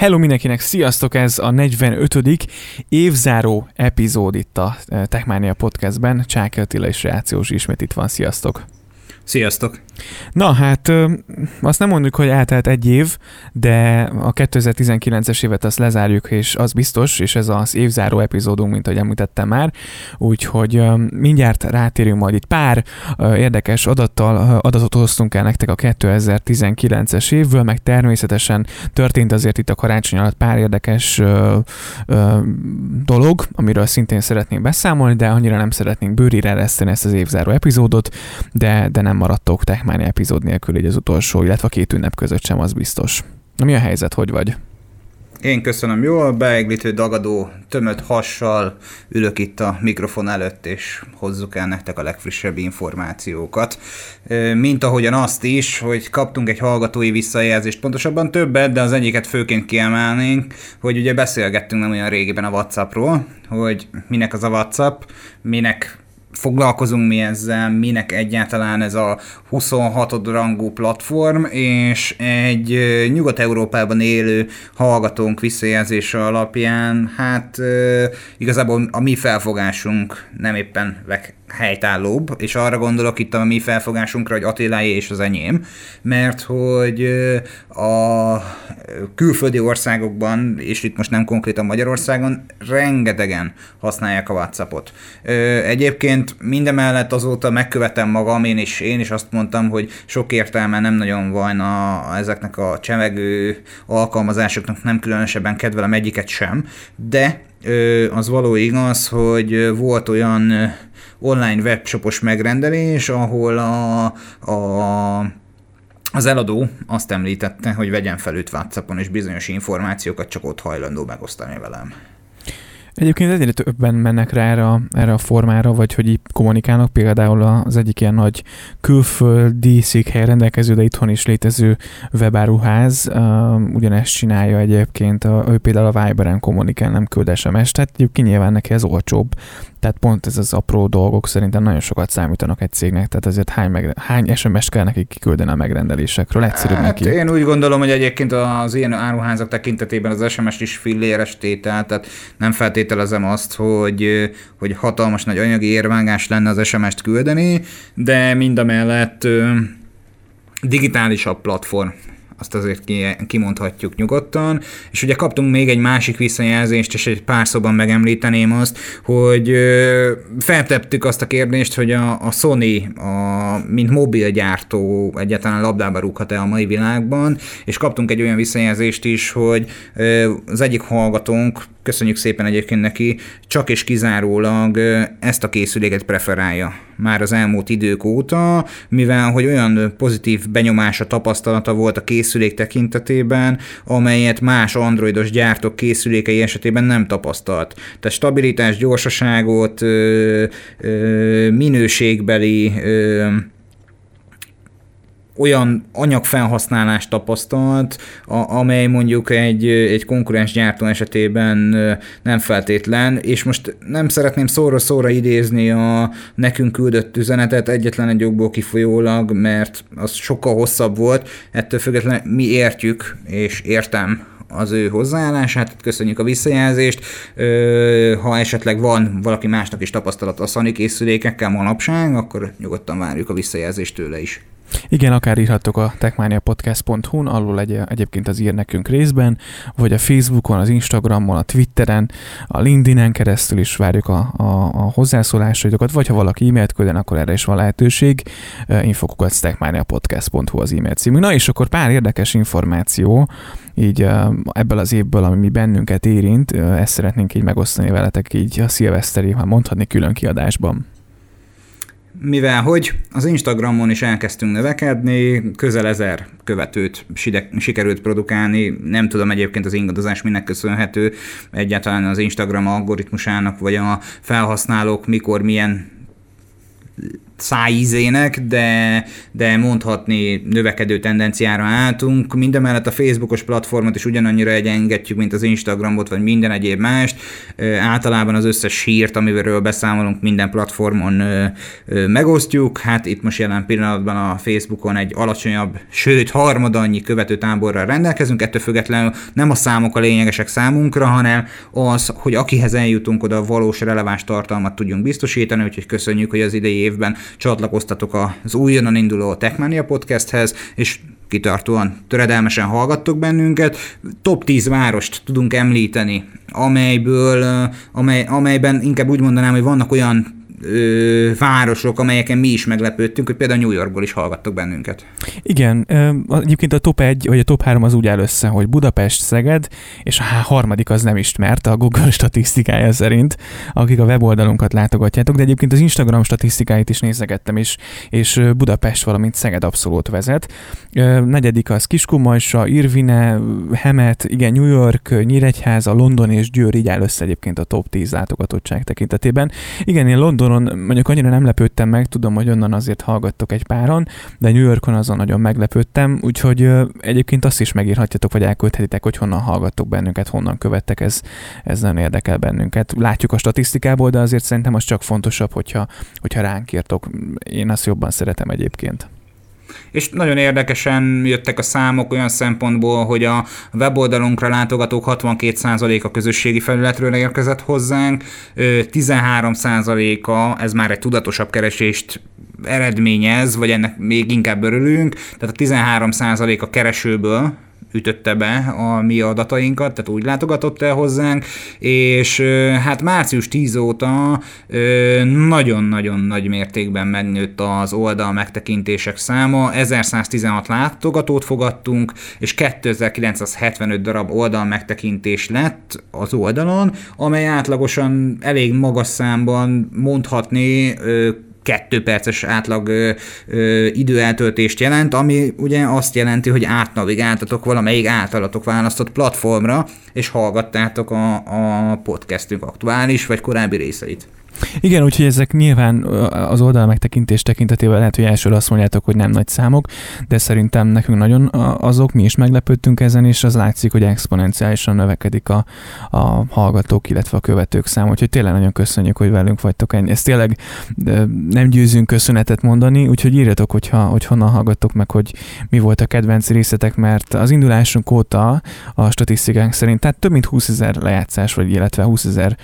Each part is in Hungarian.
Hello mindenkinek, sziasztok! Ez a 45. évzáró epizód itt a eh, Techmania Podcastben. Csák Attila és Reációs ismét itt van, sziasztok! Sziasztok! Na hát azt nem mondjuk, hogy eltelt egy év, de a 2019-es évet azt lezárjuk, és az biztos, és ez az évzáró epizódunk, mint ahogy említettem már, úgyhogy mindjárt rátérünk majd itt pár érdekes adattal, adatot hoztunk el nektek a 2019-es évből, meg természetesen történt azért itt a karácsony alatt pár érdekes ö, ö, dolog, amiről szintén szeretnénk beszámolni, de annyira nem szeretnénk bőrire ereszteni ezt az évzáró epizódot, de, de nem nem maradtok Techmania epizód nélkül így az utolsó, illetve a két ünnep között sem, az biztos. Mi a helyzet, hogy vagy? Én köszönöm jól, beeglítő, dagadó, tömött hassal ülök itt a mikrofon előtt, és hozzuk el nektek a legfrissebb információkat. Mint ahogyan azt is, hogy kaptunk egy hallgatói visszajelzést, pontosabban többet, de az egyiket főként kiemelnénk, hogy ugye beszélgettünk nem olyan régiben a WhatsAppról, hogy minek az a WhatsApp, minek foglalkozunk mi ezzel, minek egyáltalán ez a 26. rangú platform, és egy Nyugat-Európában élő hallgatónk visszajelzése alapján, hát igazából a mi felfogásunk nem éppen helytállóbb, és arra gondolok itt a mi felfogásunkra, hogy Attiláé és az enyém, mert hogy a külföldi országokban, és itt most nem konkrétan Magyarországon, rengetegen használják a WhatsAppot. Egyébként mindemellett azóta megkövetem magam, én is, én is azt mondtam, hogy sok értelme nem nagyon van a ezeknek a csemegő alkalmazásoknak, nem különösebben kedvelem egyiket sem, de az való igaz, hogy volt olyan online webshopos megrendelés, ahol a, a az eladó azt említette, hogy vegyen fel őt WhatsAppon, és bizonyos információkat csak ott hajlandó megosztani velem. Egyébként egyre többen mennek rá erre, erre a formára, vagy hogy így kommunikálnak. Például az egyik ilyen nagy külföldi székhely rendelkező, de itthon is létező webáruház uh, ugyanezt csinálja egyébként. A, ő például a Viberen kommunikál, nem küld SMS-t, tehát egyébként nyilván neki ez olcsóbb. Tehát pont ez az apró dolgok szerintem nagyon sokat számítanak egy cégnek, tehát ezért hány, meg, hány SMS-t kell nekik kiküldeni a megrendelésekről, egyszerűbb hát neki. Én úgy gondolom, hogy egyébként az ilyen áruházak tekintetében az SMS is filléres tétel, tehát nem feltételezem azt, hogy, hogy hatalmas nagy anyagi érvágás lenne az SMS-t küldeni, de mind a mellett digitálisabb platform azt azért kimondhatjuk nyugodtan. És ugye kaptunk még egy másik visszajelzést, és egy pár szóban megemlíteném azt, hogy feltettük azt a kérdést, hogy a, a Sony, a, mint mobilgyártó egyáltalán labdába rúghat-e a mai világban, és kaptunk egy olyan visszajelzést is, hogy az egyik hallgatónk köszönjük szépen egyébként neki, csak és kizárólag ezt a készüléket preferálja már az elmúlt idők óta, mivel hogy olyan pozitív benyomása, tapasztalata volt a készülék tekintetében, amelyet más androidos gyártók készülékei esetében nem tapasztalt. Tehát stabilitás, gyorsaságot, minőségbeli olyan anyagfelhasználást tapasztalt, a, amely mondjuk egy, egy konkurens gyártó esetében nem feltétlen, és most nem szeretném szóra-szóra idézni a nekünk küldött üzenetet egyetlen egy jogból kifolyólag, mert az sokkal hosszabb volt, ettől függetlenül mi értjük, és értem az ő hozzáállását, köszönjük a visszajelzést. Ha esetleg van valaki másnak is tapasztalata a Sony készülékekkel manapság, akkor nyugodtan várjuk a visszajelzést tőle is. Igen, akár írhattok a techmaniapodcast.hu-n, alul egy, egyébként az ír nekünk részben, vagy a Facebookon, az Instagramon, a Twitteren, a LinkedIn-en keresztül is várjuk a, a, a hozzászólásaitokat, vagy ha valaki e-mailt külden, akkor erre is van lehetőség. Infokukat techmaniapodcast.hu az e-mail című. Na és akkor pár érdekes információ, így ebből az évből, ami mi bennünket érint, ezt szeretnénk így megosztani veletek így a szilveszteri, ha mondhatni külön kiadásban mivel hogy az Instagramon is elkezdtünk növekedni, közel ezer követőt sikerült produkálni, nem tudom egyébként az ingadozás minek köszönhető, egyáltalán az Instagram algoritmusának, vagy a felhasználók mikor milyen szájízének, de, de mondhatni növekedő tendenciára álltunk. Mindemellett a Facebookos platformot is ugyanannyira egyengetjük, mint az Instagramot, vagy minden egyéb mást. Általában az összes hírt, amiről beszámolunk, minden platformon megosztjuk. Hát itt most jelen pillanatban a Facebookon egy alacsonyabb, sőt harmadannyi követő táborral rendelkezünk, ettől függetlenül nem a számok a lényegesek számunkra, hanem az, hogy akihez eljutunk, oda valós releváns tartalmat tudjunk biztosítani, úgyhogy köszönjük, hogy az idei évben csatlakoztatok az újonnan induló Techmania podcasthez, és kitartóan, töredelmesen hallgattok bennünket. Top 10 várost tudunk említeni, amelyből, amely, amelyben inkább úgy mondanám, hogy vannak olyan ö, városok, amelyeken mi is meglepődtünk, hogy például New Yorkból is hallgattok bennünket. Igen, egyébként a top 1 vagy a top 3 az úgy áll össze, hogy Budapest, Szeged, és a harmadik az nem ismert a Google statisztikája szerint, akik a weboldalunkat látogatjátok, de egyébként az Instagram statisztikáit is nézegettem, és, és Budapest, valamint Szeged abszolút vezet. Negyedik az Kiskumajsa, Irvine, Hemet, igen, New York, Nyíregyháza, London és Győr így áll össze egyébként a top 10 látogatottság tekintetében. Igen, én London Londonon mondjuk annyira nem lepődtem meg, tudom, hogy onnan azért hallgattok egy páron, de New Yorkon azon nagyon meglepődtem, úgyhogy egyébként azt is megírhatjátok, vagy elküldhetitek, hogy honnan hallgattok bennünket, honnan követtek, ez, ez nagyon érdekel bennünket. Látjuk a statisztikából, de azért szerintem az csak fontosabb, hogyha, hogyha ránk írtok. Én azt jobban szeretem egyébként és nagyon érdekesen jöttek a számok olyan szempontból, hogy a weboldalunkra látogatók 62%-a közösségi felületről érkezett hozzánk, 13%-a, ez már egy tudatosabb keresést eredményez, vagy ennek még inkább örülünk, tehát a 13% a keresőből ütötte be a mi adatainkat, tehát úgy látogatott el hozzánk, és hát március 10 óta nagyon-nagyon nagy mértékben megnőtt az oldal megtekintések száma, 1116 látogatót fogadtunk, és 2975 darab oldal megtekintés lett az oldalon, amely átlagosan elég magas számban mondhatni kettő perces átlag ö, ö, időeltöltést jelent, ami ugye azt jelenti, hogy átnavigáltatok valamelyik általatok választott platformra, és hallgattátok a, a podcastünk aktuális vagy korábbi részeit. Igen, úgyhogy ezek nyilván az oldal megtekintés tekintetében lehet, hogy elsőre azt mondjátok, hogy nem nagy számok, de szerintem nekünk nagyon azok, mi is meglepődtünk ezen, és az látszik, hogy exponenciálisan növekedik a, a hallgatók, illetve a követők száma, úgyhogy tényleg nagyon köszönjük, hogy velünk vagytok. Ez tényleg nem győzünk köszönetet mondani, úgyhogy írjatok, hogyha, hogy honnan hallgattok meg, hogy mi volt a kedvenc részletek, mert az indulásunk óta a statisztikánk szerint, tehát több mint 20 ezer lejátszás, vagy illetve 20 ezer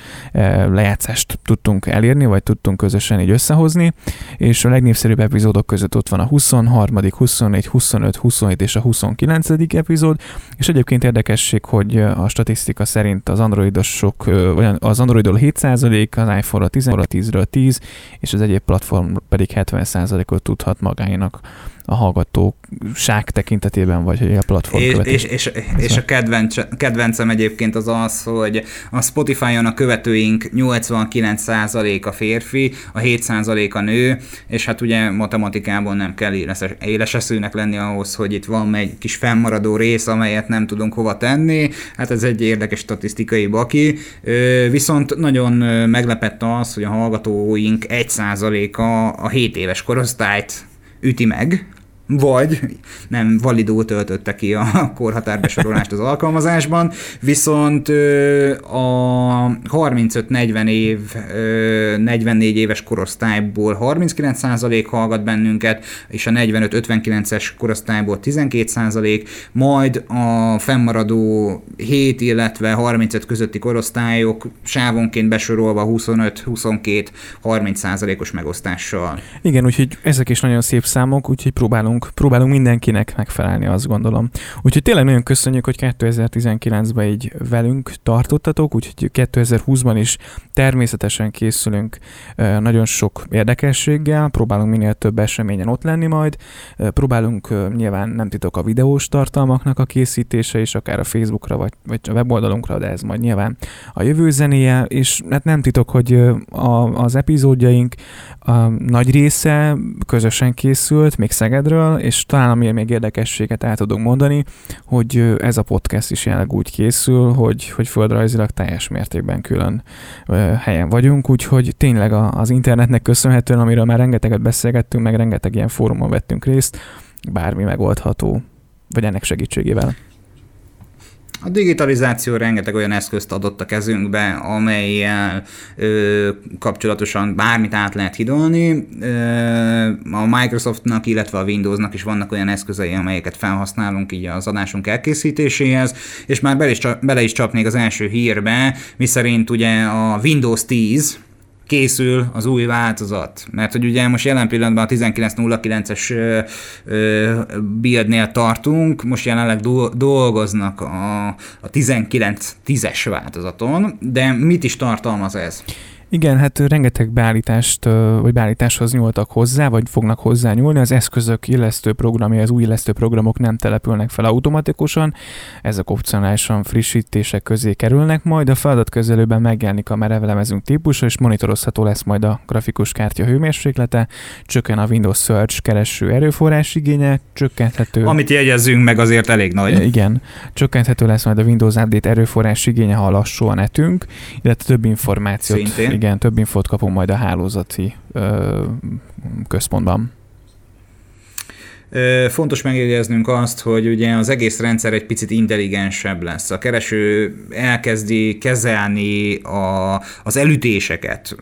lejátszást tudtunk tudtunk elérni, vagy tudtunk közösen így összehozni, és a legnépszerűbb epizódok között ott van a 23., 24, 25, 27 és a 29. epizód, és egyébként érdekesség, hogy a statisztika szerint az androidosok, vagy az androidról 7%, az iPhone-ra 10, 10-ről 10, és az egyéb platform pedig 70%-ot tudhat magának a hallgatóság tekintetében, vagy hogy a platform és, és, és, és a kedvenc, kedvencem egyébként az az, hogy a Spotify-on a követőink 89% a férfi, a 7% a nő, és hát ugye matematikában nem kell éles eszűnek lenni ahhoz, hogy itt van egy kis fennmaradó rész, amelyet nem tudunk hova tenni, hát ez egy érdekes statisztikai baki, viszont nagyon meglepett az, hogy a hallgatóink 1%-a a 7 éves korosztályt üti meg, vagy nem validul töltötte ki a korhatárbesorolást az alkalmazásban, viszont a 35-40 év, 44 éves korosztályból 39% hallgat bennünket, és a 45-59-es korosztályból 12%, majd a fennmaradó 7, illetve 35 közötti korosztályok sávonként besorolva 25-22-30%-os megosztással. Igen, úgyhogy ezek is nagyon szép számok, úgyhogy próbálunk próbálunk, próbálunk mindenkinek megfelelni, azt gondolom. Úgyhogy tényleg nagyon köszönjük, hogy 2019-ben így velünk tartottatok, úgyhogy 2020-ban is természetesen készülünk nagyon sok érdekességgel, próbálunk minél több eseményen ott lenni majd, próbálunk nyilván nem titok a videós tartalmaknak a készítése is, akár a Facebookra vagy, vagy a weboldalunkra, de ez majd nyilván a jövő zenéje, és hát nem titok, hogy a, az epizódjaink a nagy része közösen készült, még Szegedről, részről, és talán amiért még érdekességet el tudunk mondani, hogy ez a podcast is jelenleg úgy készül, hogy, hogy földrajzilag teljes mértékben külön helyen vagyunk, úgyhogy tényleg az internetnek köszönhetően, amiről már rengeteget beszélgettünk, meg rengeteg ilyen fórumon vettünk részt, bármi megoldható, vagy ennek segítségével. A digitalizáció rengeteg olyan eszközt adott a kezünkbe, amelyel ö, kapcsolatosan bármit át lehet hidolni. Ö, a Microsoftnak, illetve a Windowsnak is vannak olyan eszközei, amelyeket felhasználunk így az adásunk elkészítéséhez, és már bele is, bele is csapnék az első hírbe, miszerint ugye a Windows 10, készül az új változat. Mert hogy ugye most jelen pillanatban a 1909-es buildnél tartunk, most jelenleg dolgoznak a, a 1910-es változaton, de mit is tartalmaz ez? Igen, hát rengeteg beállítást, vagy beállításhoz nyúltak hozzá, vagy fognak hozzá nyúlni. Az eszközök illesztő programja, az új illesztő programok nem települnek fel automatikusan, ezek opcionálisan frissítések közé kerülnek, majd. A feladat közelőben megjelenik a merevelemezünk típusa, és monitorozható lesz majd a grafikus kártya hőmérséklete, csökken a Windows Search kereső erőforrás igénye, csökkenthető... Amit jegyezzünk meg azért elég nagy. Igen, csökkenthető lesz majd a Windows Update erőforrás igénye, ha lassú a netünk, illetve több információt Szintén igen, több infót kapunk majd a hálózati ö, központban. Fontos megjegyeznünk azt, hogy ugye az egész rendszer egy picit intelligensebb lesz. A kereső elkezdi kezelni a, az elütéseket.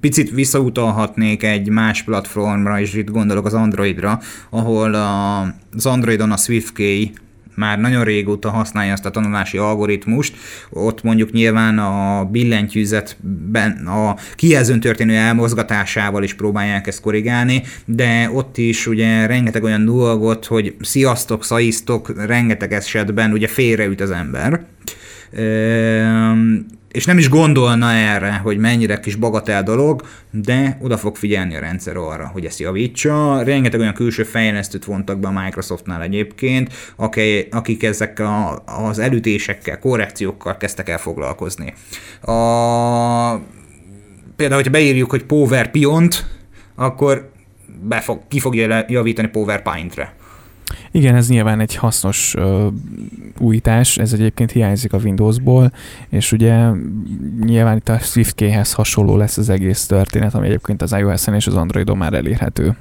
Picit visszautalhatnék egy más platformra, és itt gondolok az Androidra, ahol a, az Androidon a SwiftKey már nagyon régóta használja ezt a tanulási algoritmust, ott mondjuk nyilván a billentyűzetben a kijelzőn történő elmozgatásával is próbálják ezt korrigálni, de ott is ugye rengeteg olyan dolgot, hogy sziasztok, szaisztok, rengeteg esetben ugye félreüt az ember és nem is gondolna erre, hogy mennyire kis bagatel dolog, de oda fog figyelni a rendszer arra, hogy ezt javítsa. Rengeteg olyan külső fejlesztőt vontak be a Microsoftnál egyébként, akik ezek az elütésekkel, korrekciókkal kezdtek el foglalkozni. A, például, hogyha beírjuk, hogy Power Piont, akkor be fog, ki fogja javítani PowerPoint-re. Igen, ez nyilván egy hasznos uh, újítás, ez egyébként hiányzik a Windowsból, és ugye nyilván itt a SwiftKey-hez hasonló lesz az egész történet, ami egyébként az iOS-en és az Androidon már elérhető.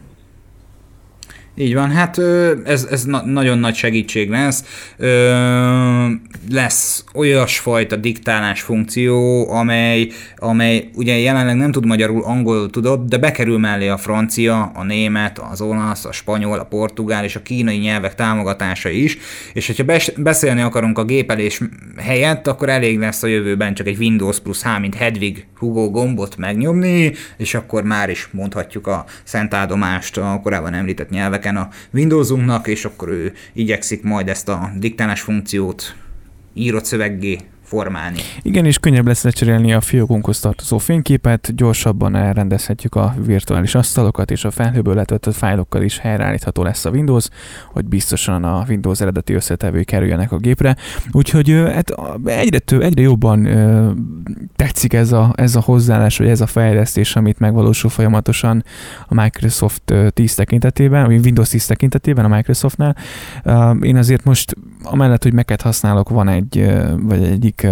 Így van, hát ez, ez na- nagyon nagy segítség lesz. Ö, lesz olyasfajta diktálás funkció, amely, amely ugye jelenleg nem tud magyarul, angolul tudod, de bekerül mellé a francia, a német, az olasz, a spanyol, a portugál és a kínai nyelvek támogatása is, és hogyha bes- beszélni akarunk a gépelés helyett, akkor elég lesz a jövőben csak egy Windows plusz H, mint Hedvig Hugo gombot megnyomni, és akkor már is mondhatjuk a szent áldomást a korábban említett nyelvek nyelveken a Windowsunknak, és akkor ő igyekszik majd ezt a diktálás funkciót írott szöveggé formálni. Igen, és könnyebb lesz lecserélni a fiókunkhoz tartozó fényképet, gyorsabban elrendezhetjük a virtuális asztalokat, és a felhőből letöltött fájlokkal is helyreállítható lesz a Windows, hogy biztosan a Windows eredeti összetevői kerüljenek a gépre. Úgyhogy hát egyre, több, egyre jobban tetszik ez a, ez a hozzáállás, vagy ez a fejlesztés, amit megvalósul folyamatosan a Microsoft 10 tekintetében, vagy Windows 10 tekintetében a Microsoftnál. Én azért most amellett, hogy meket használok, van egy, vagy egyik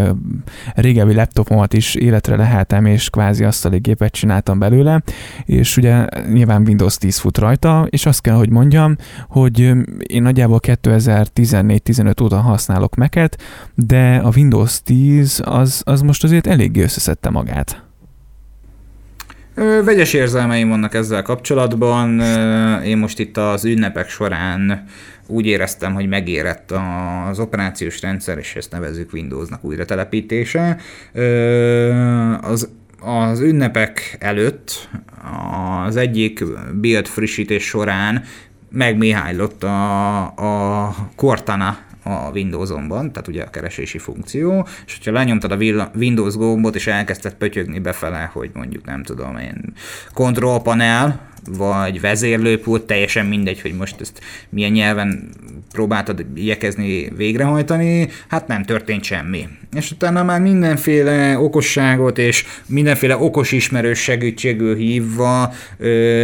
régebbi laptopomat is életre leheltem, és kvázi asztali gépet csináltam belőle, és ugye nyilván Windows 10 fut rajta, és azt kell, hogy mondjam, hogy én nagyjából 2014-15 óta használok meket, de a Windows 10 az, az most azért eléggé összeszedte magát. Vegyes érzelmeim vannak ezzel kapcsolatban. Én most itt az ünnepek során úgy éreztem, hogy megérett az operációs rendszer, és ezt nevezzük Windowsnak újra telepítése. Az az ünnepek előtt az egyik build frissítés során megmihálylott a, a Cortana a Windows-onban, tehát ugye a keresési funkció, és hogyha lenyomtad a Windows gombot, és elkezdted pötyögni befele, hogy mondjuk nem tudom én, control panel, vagy vezérlőpult, teljesen mindegy, hogy most ezt milyen nyelven próbáltad igyekezni végrehajtani, hát nem történt semmi. És utána már mindenféle okosságot és mindenféle okos ismerős segítségül hívva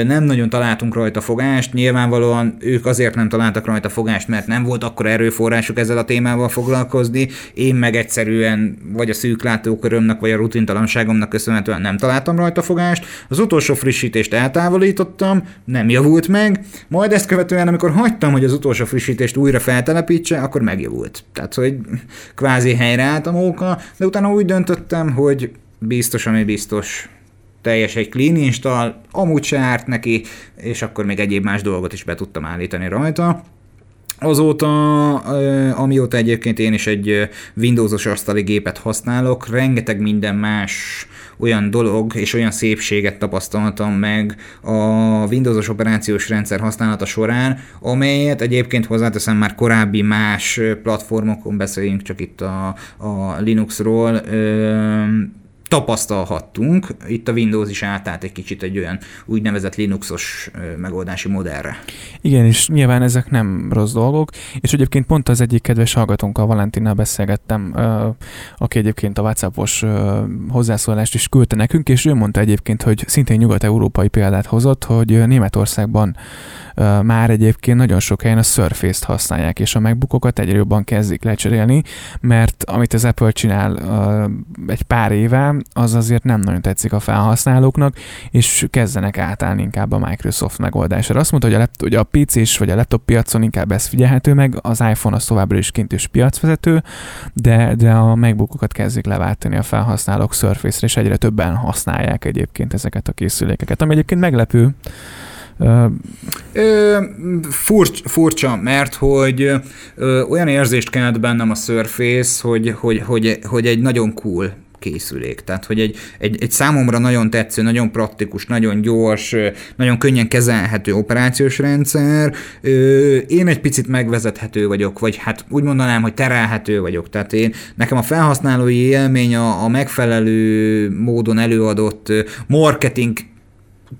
nem nagyon találtunk rajta fogást. Nyilvánvalóan ők azért nem találtak rajta fogást, mert nem volt akkor erőforrásuk ezzel a témával foglalkozni. Én meg egyszerűen vagy a szűk látókörömnek, vagy a rutintalanságomnak köszönhetően nem találtam rajta fogást. Az utolsó frissítést eltávolítottam, nem javult meg, majd ezt követően, amikor hagytam, hogy az utolsó frissítést újra feltelepítse, akkor megjavult. Tehát, hogy kvázi helyreállt a móka, de utána úgy döntöttem, hogy biztos, ami biztos, teljes egy clean install, amúgy se árt neki, és akkor még egyéb más dolgot is be tudtam állítani rajta. Azóta, amióta egyébként én is egy Windowsos asztali gépet használok, rengeteg minden más olyan dolog és olyan szépséget tapasztaltam meg a Windowsos operációs rendszer használata során, amelyet egyébként hozzáteszem már korábbi más platformokon, beszéljünk csak itt a, a Linuxról, tapasztalhattunk. Itt a Windows is átállt egy kicsit egy olyan úgynevezett Linuxos megoldási modellre. Igen, és nyilván ezek nem rossz dolgok, és egyébként pont az egyik kedves hallgatónkkal, Valentinnal beszélgettem, aki egyébként a WhatsAppos hozzászólást is küldte nekünk, és ő mondta egyébként, hogy szintén nyugat-európai példát hozott, hogy Németországban már egyébként nagyon sok helyen a Surface-t használják, és a MacBookokat egyre jobban kezdik lecserélni, mert amit az Apple csinál egy pár éve, az azért nem nagyon tetszik a felhasználóknak, és kezdenek átállni inkább a Microsoft megoldásra. Azt mondta, hogy a, laptop, hogy a PC-s vagy a laptop piacon inkább ez figyelhető meg, az iPhone az továbbra is kint is piacvezető, de, de a MacBookokat kezdik leváltani a felhasználók Surface-re, és egyre többen használják egyébként ezeket a készülékeket, ami egyébként meglepő, Ö, furcsa, furcsa, mert hogy ö, olyan érzést kelt bennem a Surface, hogy, hogy, hogy, hogy egy nagyon cool készülék. Tehát, hogy egy, egy, egy számomra nagyon tetsző, nagyon praktikus, nagyon gyors, nagyon könnyen kezelhető operációs rendszer. Én egy picit megvezethető vagyok, vagy hát úgy mondanám, hogy terelhető vagyok. Tehát én, nekem a felhasználói élmény a, a megfelelő módon előadott marketing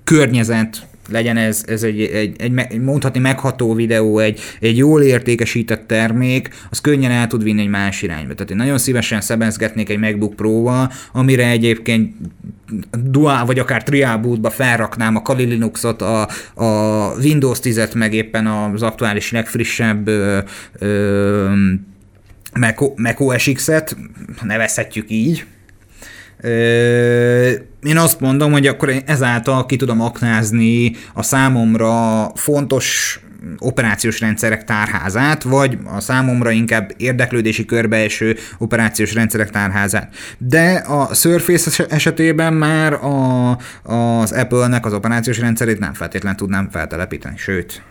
környezet legyen ez, ez egy, egy, egy, mondhatni megható videó, egy, egy jól értékesített termék, az könnyen el tud vinni egy más irányba. Tehát én nagyon szívesen szebezgetnék egy MacBook Pro-val, amire egyébként dual vagy akár trial bootba felraknám a Kali Linuxot, a, a Windows 10-et, meg éppen az aktuális legfrissebb ö, ö, Mac, Mac OS X-et, nevezhetjük így, én azt mondom, hogy akkor ezáltal ki tudom aknázni a számomra fontos operációs rendszerek tárházát, vagy a számomra inkább érdeklődési körbeeső operációs rendszerek tárházát. De a Surface esetében már a, az Apple-nek az operációs rendszerét nem feltétlenül tudnám feltelepíteni, sőt,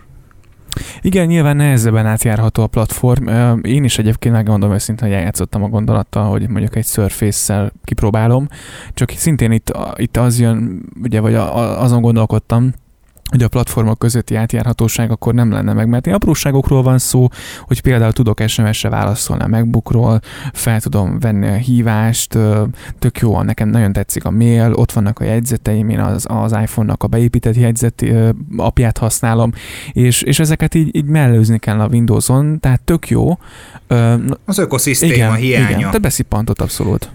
igen, nyilván nehezebben átjárható a platform. Én is egyébként megmondom őszintén, hogy eljátszottam a gondolattal, hogy mondjuk egy Surface-szel kipróbálom, csak szintén itt, itt az jön, ugye, vagy azon gondolkodtam, hogy a platformok közötti átjárhatóság akkor nem lenne meg, mert apróságokról van szó, hogy például tudok SMS-re válaszolni a MacBookról, fel tudom venni a hívást, tök jó, nekem nagyon tetszik a mail, ott vannak a jegyzeteim, én az, az iPhone-nak a beépített jegyzet apját használom, és, és ezeket így, így mellőzni kell a Windows-on, tehát tök jó. Az ökoszisztéma igen, hiánya. Igen, tehát beszippantott abszolút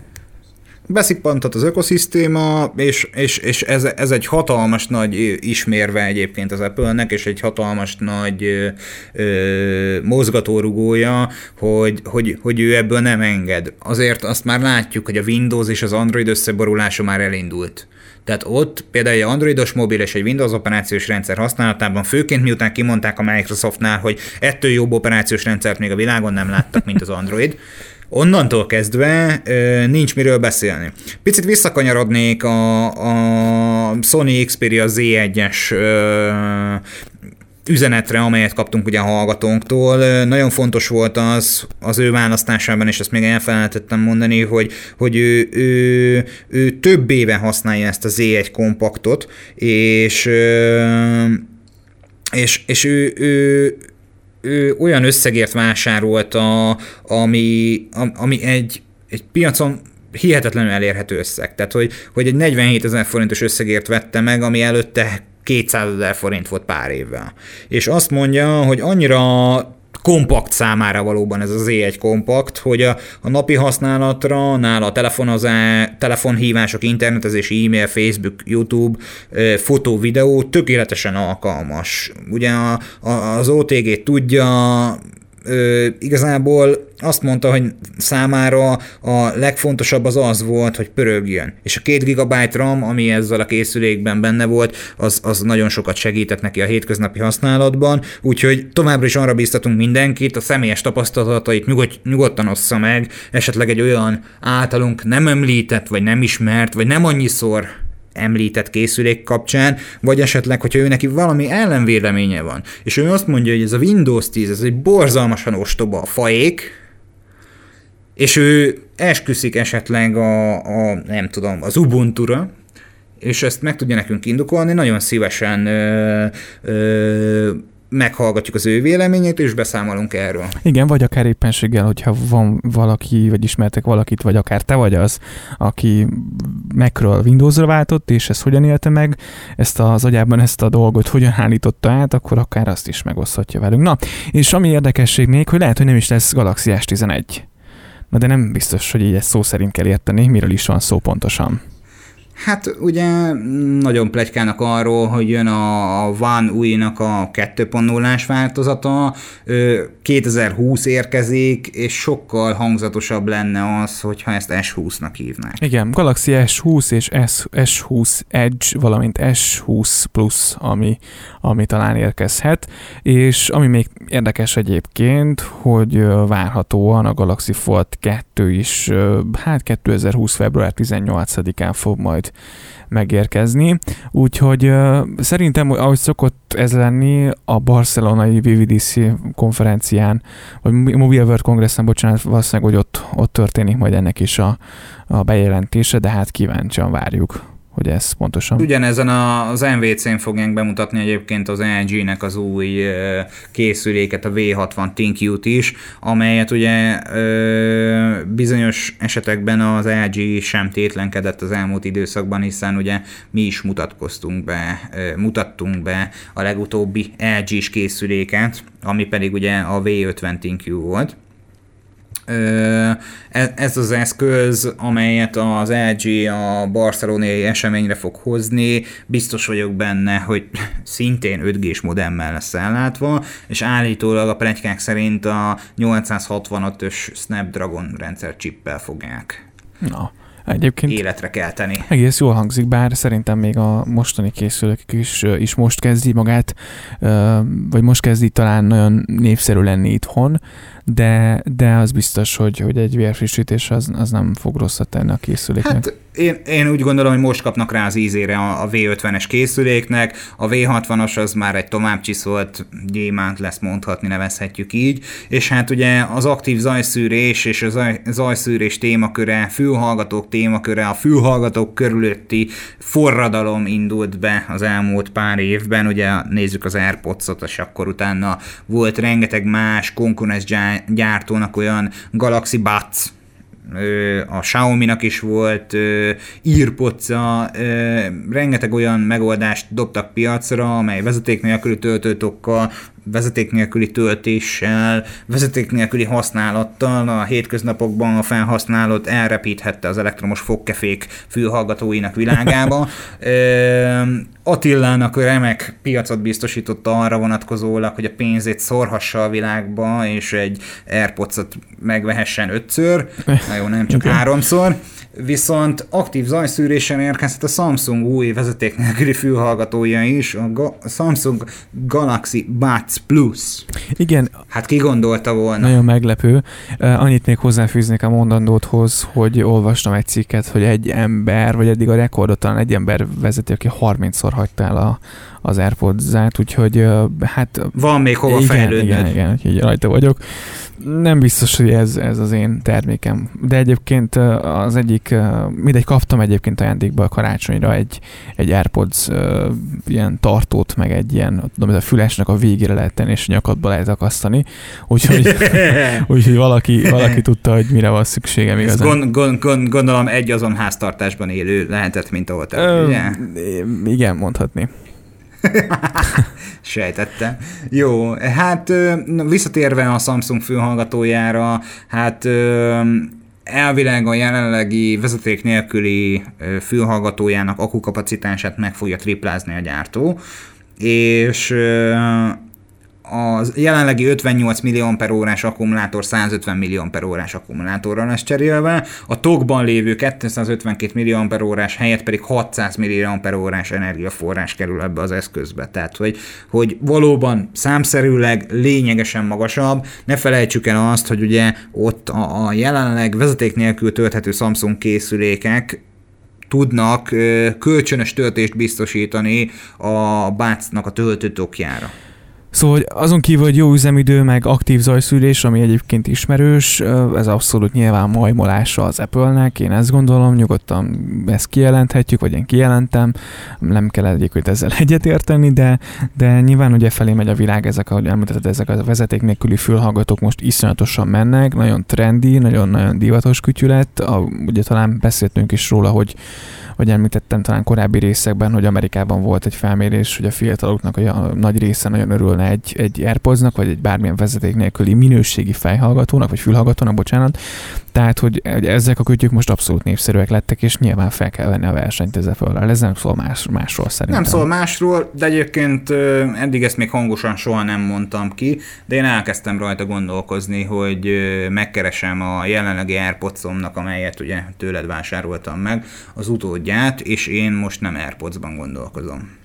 beszippantott az ökoszisztéma, és, és, és ez, ez egy hatalmas nagy ismérve egyébként az Apple-nek, és egy hatalmas nagy ö, mozgatórugója, hogy, hogy, hogy ő ebből nem enged. Azért azt már látjuk, hogy a Windows és az Android összeborulása már elindult. Tehát ott például egy androidos mobil és egy Windows operációs rendszer használatában, főként miután kimondták a Microsoftnál, hogy ettől jobb operációs rendszert még a világon nem láttak, mint az Android, onnantól kezdve nincs miről beszélni. Picit visszakanyarodnék a, a Sony Xperia Z1-es üzenetre, amelyet kaptunk ugye a hallgatónktól. Nagyon fontos volt az az ő választásában, és ezt még elfelejtettem mondani, hogy, hogy ő, ő, ő több éve használja ezt a Z1 kompaktot, és és, és ő, ő, ő olyan összegért vásárolta, ami, ami egy, egy piacon hihetetlenül elérhető összeg. Tehát, hogy, hogy egy 47 ezer forintos összegért vette meg, ami előtte 200 ezer forint volt pár évvel. És azt mondja, hogy annyira kompakt számára valóban ez az E1 kompakt, hogy a, a napi használatra, nála a telefonozá, telefonhívások, internetezés, e-mail, Facebook, YouTube, fotó, videó tökéletesen alkalmas. Ugye a, a, az OTG tudja, ö, igazából azt mondta, hogy számára a legfontosabb az az volt, hogy pörögjön. És a 2 GB RAM, ami ezzel a készülékben benne volt, az, az nagyon sokat segített neki a hétköznapi használatban, úgyhogy továbbra is arra bíztatunk mindenkit, a személyes tapasztalatait nyugod, nyugodtan ossza meg, esetleg egy olyan általunk nem említett, vagy nem ismert, vagy nem annyiszor említett készülék kapcsán, vagy esetleg, hogyha ő neki valami ellenvéleménye van, és ő azt mondja, hogy ez a Windows 10, ez egy borzalmasan ostoba a faék, és ő esküszik esetleg a, a nem tudom, az Ubuntu-ra, és ezt meg tudja nekünk indokolni, nagyon szívesen ö, ö, meghallgatjuk az ő véleményét, és beszámolunk erről. Igen, vagy akár éppenséggel, hogyha van valaki, vagy ismertek valakit, vagy akár te vagy az, aki Macről Windowsra váltott, és ezt hogyan élte meg, ezt az agyában ezt a dolgot hogyan állította át, akkor akár azt is megoszthatja velünk. Na, és ami érdekesség még, hogy lehet, hogy nem is lesz Galaxy S11. Na de nem biztos, hogy így ezt szó szerint kell érteni, miről is van szó pontosan. Hát ugye nagyon plegykának arról, hogy jön a One UI-nak a 2.0-ás változata, 2020 érkezik, és sokkal hangzatosabb lenne az, hogyha ezt S20-nak hívnák. Igen, Galaxy S20 és S, S20 Edge, valamint S20 Plus, ami, ami talán érkezhet, és ami még érdekes egyébként, hogy várhatóan a Galaxy Fold 2 is, hát 2020. február 18-án fog majd megérkezni. Úgyhogy szerintem, ahogy szokott ez lenni, a barcelonai VVDC konferencián, vagy Mobile World Congressen, bocsánat, valószínűleg, hogy ott, ott történik majd ennek is a, a bejelentése, de hát kíváncsian várjuk hogy ez pontosan. Ugyanezen az MVC-n fogják bemutatni egyébként az LG-nek az új készüléket, a V60 ThinQ-t is, amelyet ugye bizonyos esetekben az LG sem tétlenkedett az elmúlt időszakban, hiszen ugye mi is mutatkoztunk be, mutattunk be a legutóbbi LG-s készüléket, ami pedig ugye a V50 ThinQ volt. E, ez az eszköz, amelyet az LG a barcelonai eseményre fog hozni, biztos vagyok benne, hogy szintén 5G-s modemmel lesz ellátva, és állítólag a plegykák szerint a 865-ös Snapdragon rendszer chippel fogják. Na. Egyébként életre kelteni. Egész jól hangzik, bár szerintem még a mostani készülők is, is most kezdi magát, vagy most kezdi talán nagyon népszerű lenni itthon, de, de az biztos, hogy, hogy egy vérfrissítés az, az nem fog rosszat tenni a készüléknek. Hát én, én úgy gondolom, hogy most kapnak rá az ízére a, a V50-es készüléknek, a V60-as az már egy tovább csiszolt gyémánt lesz mondhatni, nevezhetjük így, és hát ugye az aktív zajszűrés és a zaj, zajszűrés témaköre, fülhallgatók témaköre, a fülhallgatók körülötti forradalom indult be az elmúlt pár évben, ugye nézzük az AirPods-ot, és akkor utána volt rengeteg más konkurens gyártónak olyan Galaxy Buds, a Xiaomi-nak is volt írpocca, rengeteg olyan megoldást dobtak piacra, amely vezeték nélküli töltőtokkal, vezeték nélküli töltéssel, vezeték nélküli használattal a hétköznapokban a felhasználót elrepíthette az elektromos fogkefék fülhallgatóinak világába. Attilának remek piacot biztosította arra vonatkozólag, hogy a pénzét szorhassa a világba, és egy Airpods-ot megvehessen ötször, na jó, nem csak háromszor, viszont aktív zajszűrésen érkezett a Samsung új vezeték nélküli fülhallgatója is, a, Ga- Samsung Galaxy Buds Plus. Igen. Hát ki gondolta volna? Nagyon meglepő. Annyit még hozzáfűznék a mondandóthoz, hogy olvastam egy cikket, hogy egy ember, vagy eddig a rekordot talán egy ember vezeti, aki 30-szor hagyta el a, az AirPods-át, úgyhogy hát... Van még hova igen, fejlődned. Igen, igen, úgyhogy rajta vagyok. Nem biztos, hogy ez, ez az én termékem. De egyébként az egyik, mindegy, kaptam egyébként ajándékba a karácsonyra egy, egy AirPods ilyen tartót, meg egy ilyen, tudom, ez a fülesnek a végére lehet tenni, és nyakadba lehet akasztani. Úgyhogy, úgyhogy valaki, valaki tudta, hogy mire van szükségem igazán. Gond, gond, gond, gondolom egy azon háztartásban élő lehetett, mint ahol te, ugye? Igen, mondhatni. Sejtettem. Jó, hát visszatérve a Samsung fülhallgatójára, hát elvileg a jelenlegi vezeték nélküli fülhallgatójának akukapacitását meg fogja triplázni a gyártó, és az jelenlegi 58 millió per akkumulátor 150 millió per órás akkumulátorra lesz cserélve, a tokban lévő 252 millió per helyett pedig 600 millió per energiaforrás kerül ebbe az eszközbe. Tehát, hogy, hogy valóban számszerűleg lényegesen magasabb. Ne felejtsük el azt, hogy ugye ott a, a jelenleg vezeték nélkül tölthető Samsung készülékek tudnak kölcsönös töltést biztosítani a bácnak a töltőtokjára. Szóval azon kívül, hogy jó üzemidő, meg aktív zajszűrés, ami egyébként ismerős, ez abszolút nyilván majmolása az Apple-nek, én ezt gondolom, nyugodtan ezt kijelenthetjük, vagy én kijelentem, nem kell egyébként ezzel egyetérteni, de, de nyilván ugye felé megy a világ, ezek, ahogy említetted, ezek a vezeték nélküli fülhallgatók most iszonyatosan mennek, nagyon trendi, nagyon-nagyon divatos kütyület, a, ugye talán beszéltünk is róla, hogy vagy említettem talán korábbi részekben, hogy Amerikában volt egy felmérés, hogy a fiataloknak a nagy része nagyon örülne egy, egy AirPods-nak, vagy egy bármilyen vezeték nélküli minőségi fejhallgatónak, vagy fülhallgatónak, bocsánat. Tehát, hogy, ezek a kütyük most abszolút népszerűek lettek, és nyilván fel kell venni a versenyt ezzel föl. Ez nem szól más, másról szerintem. Nem szól másról, de egyébként eddig ezt még hangosan soha nem mondtam ki, de én elkezdtem rajta gondolkozni, hogy megkeresem a jelenlegi airpods amelyet ugye tőled vásároltam meg, az utódját, és én most nem AirPods-ban gondolkozom.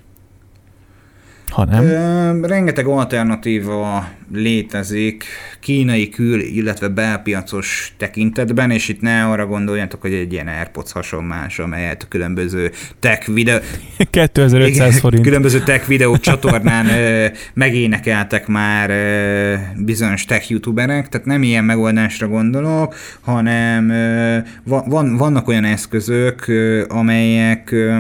Ha nem? Ö, rengeteg alternatíva létezik kínai kül, illetve belpiacos tekintetben, és itt ne arra gondoljatok, hogy egy ilyen AirPods hasonlás, amelyet különböző tech videó... 2500 forint. Különböző tech videó csatornán ö, megénekeltek már ö, bizonyos tech youtuberek, tehát nem ilyen megoldásra gondolok, hanem ö, van, vannak olyan eszközök, ö, amelyek ö,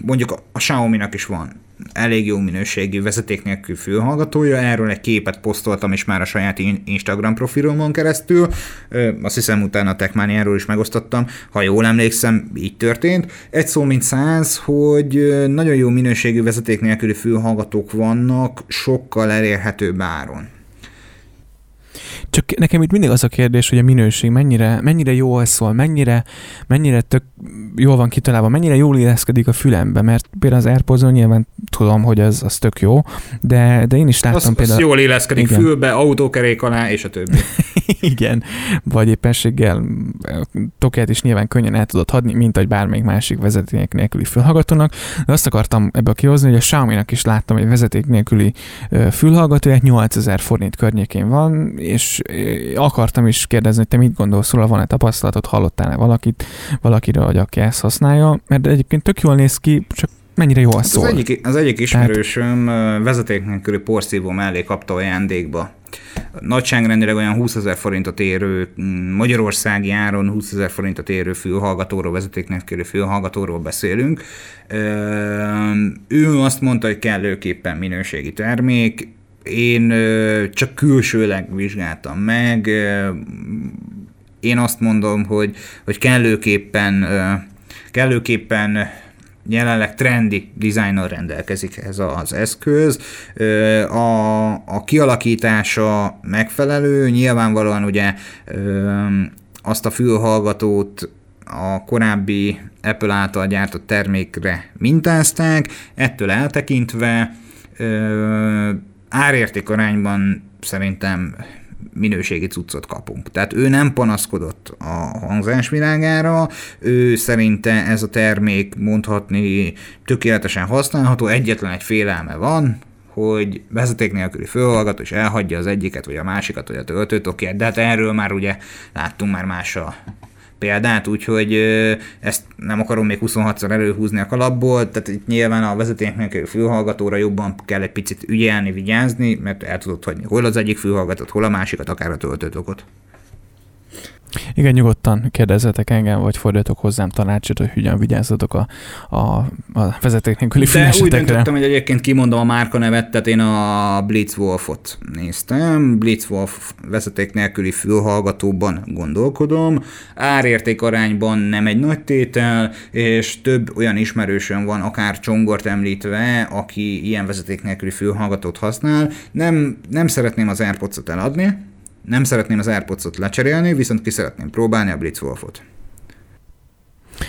mondjuk a, a Xiaomi-nak is van elég jó minőségű vezeték nélkül fülhallgatója, erről egy képet posztoltam is már a saját Instagram profilomon keresztül, azt hiszem utána a Techmaniáról is megosztottam, ha jól emlékszem, így történt. Egy szó mint száz, hogy nagyon jó minőségű vezeték nélküli fülhallgatók vannak, sokkal elérhetőbb áron. Csak nekem itt mindig az a kérdés, hogy a minőség mennyire, mennyire jól szól, mennyire, mennyire tök jól van kitalálva, mennyire jól illeszkedik a fülembe, mert például az airpods nyilván tudom, hogy az, az tök jó, de, de én is láttam az, például... Az jól illeszkedik igen. fülbe, autókerék alá, és a többi. igen, vagy éppenséggel tokját is nyilván könnyen el tudod hadni, mint egy bármelyik másik vezeték nélküli fülhallgatónak, de azt akartam ebből kihozni, hogy a Xiaomi-nak is láttam egy vezeték nélküli fülhallgatóját, 8000 forint környékén van, és akartam is kérdezni, hogy te mit gondolsz róla, van-e tapasztalatod, hallottál-e valakit, valakiről, hogy aki ezt használja, mert egyébként tök jól néz ki, csak mennyire jól hát szól. Az egyik, az egyik ismerősöm Tehát... vezeték nélküli porszívó mellé kapta ajándékba. Nagyságrendileg olyan 20 ezer forintot érő, Magyarországi áron 20 ezer forintot érő fülhallgatóról, vezeték nélküli fülhallgatóról beszélünk. Ő azt mondta, hogy kellőképpen minőségi termék, én csak külsőleg vizsgáltam meg, én azt mondom, hogy, hogy kellőképpen, kellőképpen jelenleg trendi dizájnnal rendelkezik ez az eszköz. A, a kialakítása megfelelő, nyilvánvalóan ugye azt a fülhallgatót a korábbi Apple által gyártott termékre mintázták, ettől eltekintve árérték arányban szerintem minőségi cuccot kapunk. Tehát ő nem panaszkodott a hangzás világára, ő szerinte ez a termék mondhatni tökéletesen használható, egyetlen egy félelme van, hogy vezeték nélküli főhallgató, és elhagyja az egyiket, vagy a másikat, vagy a töltőtokját, de hát erről már ugye láttunk már más a példát, úgyhogy ezt nem akarom még 26-szor előhúzni a kalapból, tehát itt nyilván a vezetéknek fülhallgatóra jobban kell egy picit ügyelni, vigyázni, mert el tudod hagyni hol az egyik fülhallgatót, hol a másikat, akár a töltőtokot. Igen, nyugodtan kérdezzetek engem, vagy fordítok hozzám tanácsot, hogy hogyan vigyázzatok a, a, a vezeték nélküli De úgy döntöttem, hogy egyébként kimondom a márka nevet, tehát én a Blitzwolfot néztem. Blitzwolf vezeték nélküli fülhallgatóban gondolkodom. Árérték arányban nem egy nagy tétel, és több olyan ismerősön van, akár Csongort említve, aki ilyen vezeték nélküli fülhallgatót használ. Nem, nem szeretném az AirPods-ot eladni, nem szeretném az AirPods-ot lecserélni, viszont ki szeretném próbálni a Blitzwolfot.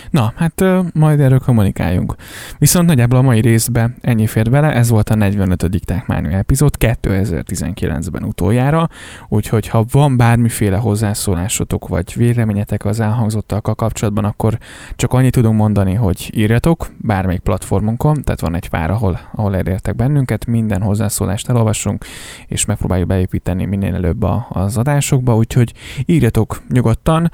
Na, hát majd erről kommunikáljunk. Viszont nagyjából a mai részbe ennyi fér bele, ez volt a 45. Tákmányú epizód 2019-ben utoljára, úgyhogy ha van bármiféle hozzászólásotok vagy véleményetek az elhangzottakkal kapcsolatban, akkor csak annyit tudunk mondani, hogy írjatok bármelyik platformunkon, tehát van egy pár, ahol, ahol elértek bennünket, minden hozzászólást elolvasunk, és megpróbáljuk beépíteni minél előbb a, az adásokba, úgyhogy írjatok nyugodtan,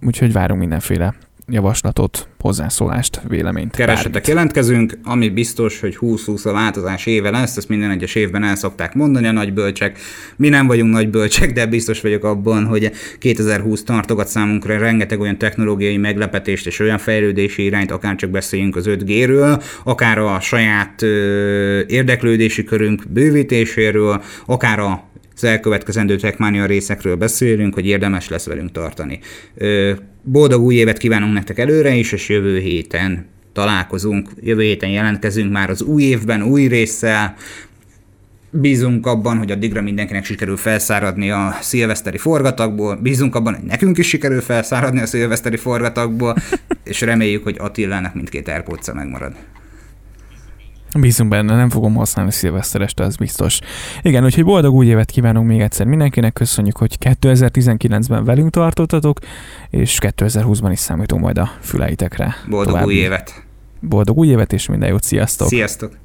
úgyhogy várunk mindenféle javaslatot, hozzászólást, véleményt. Keresetek, bármit. jelentkezünk, ami biztos, hogy 20-20 a változás éve lesz, ezt minden egyes évben el szokták mondani a nagybölcsek. Mi nem vagyunk nagybölcsek, de biztos vagyok abban, hogy 2020 tartogat számunkra rengeteg olyan technológiai meglepetést és olyan fejlődési irányt, akár csak beszéljünk az 5G-ről, akár a saját ö, érdeklődési körünk bővítéséről, akár a az elkövetkezendő Techmania részekről beszélünk, hogy érdemes lesz velünk tartani. Boldog új évet kívánunk nektek előre is, és jövő héten találkozunk, jövő héten jelentkezünk már az új évben, új résszel, Bízunk abban, hogy addigra mindenkinek sikerül felszáradni a szilveszteri forgatagból, bízunk abban, hogy nekünk is sikerül felszáradni a szilveszteri forgatagból, és reméljük, hogy Attilának mindkét airpods megmarad. Bízunk benne, nem fogom használni szilveszter este, az biztos. Igen, úgyhogy boldog új évet kívánunk még egyszer mindenkinek, köszönjük, hogy 2019-ben velünk tartottatok, és 2020-ban is számítunk majd a füleitekre. Boldog További. új évet! Boldog új évet, és minden jót, sziasztok! Sziasztok!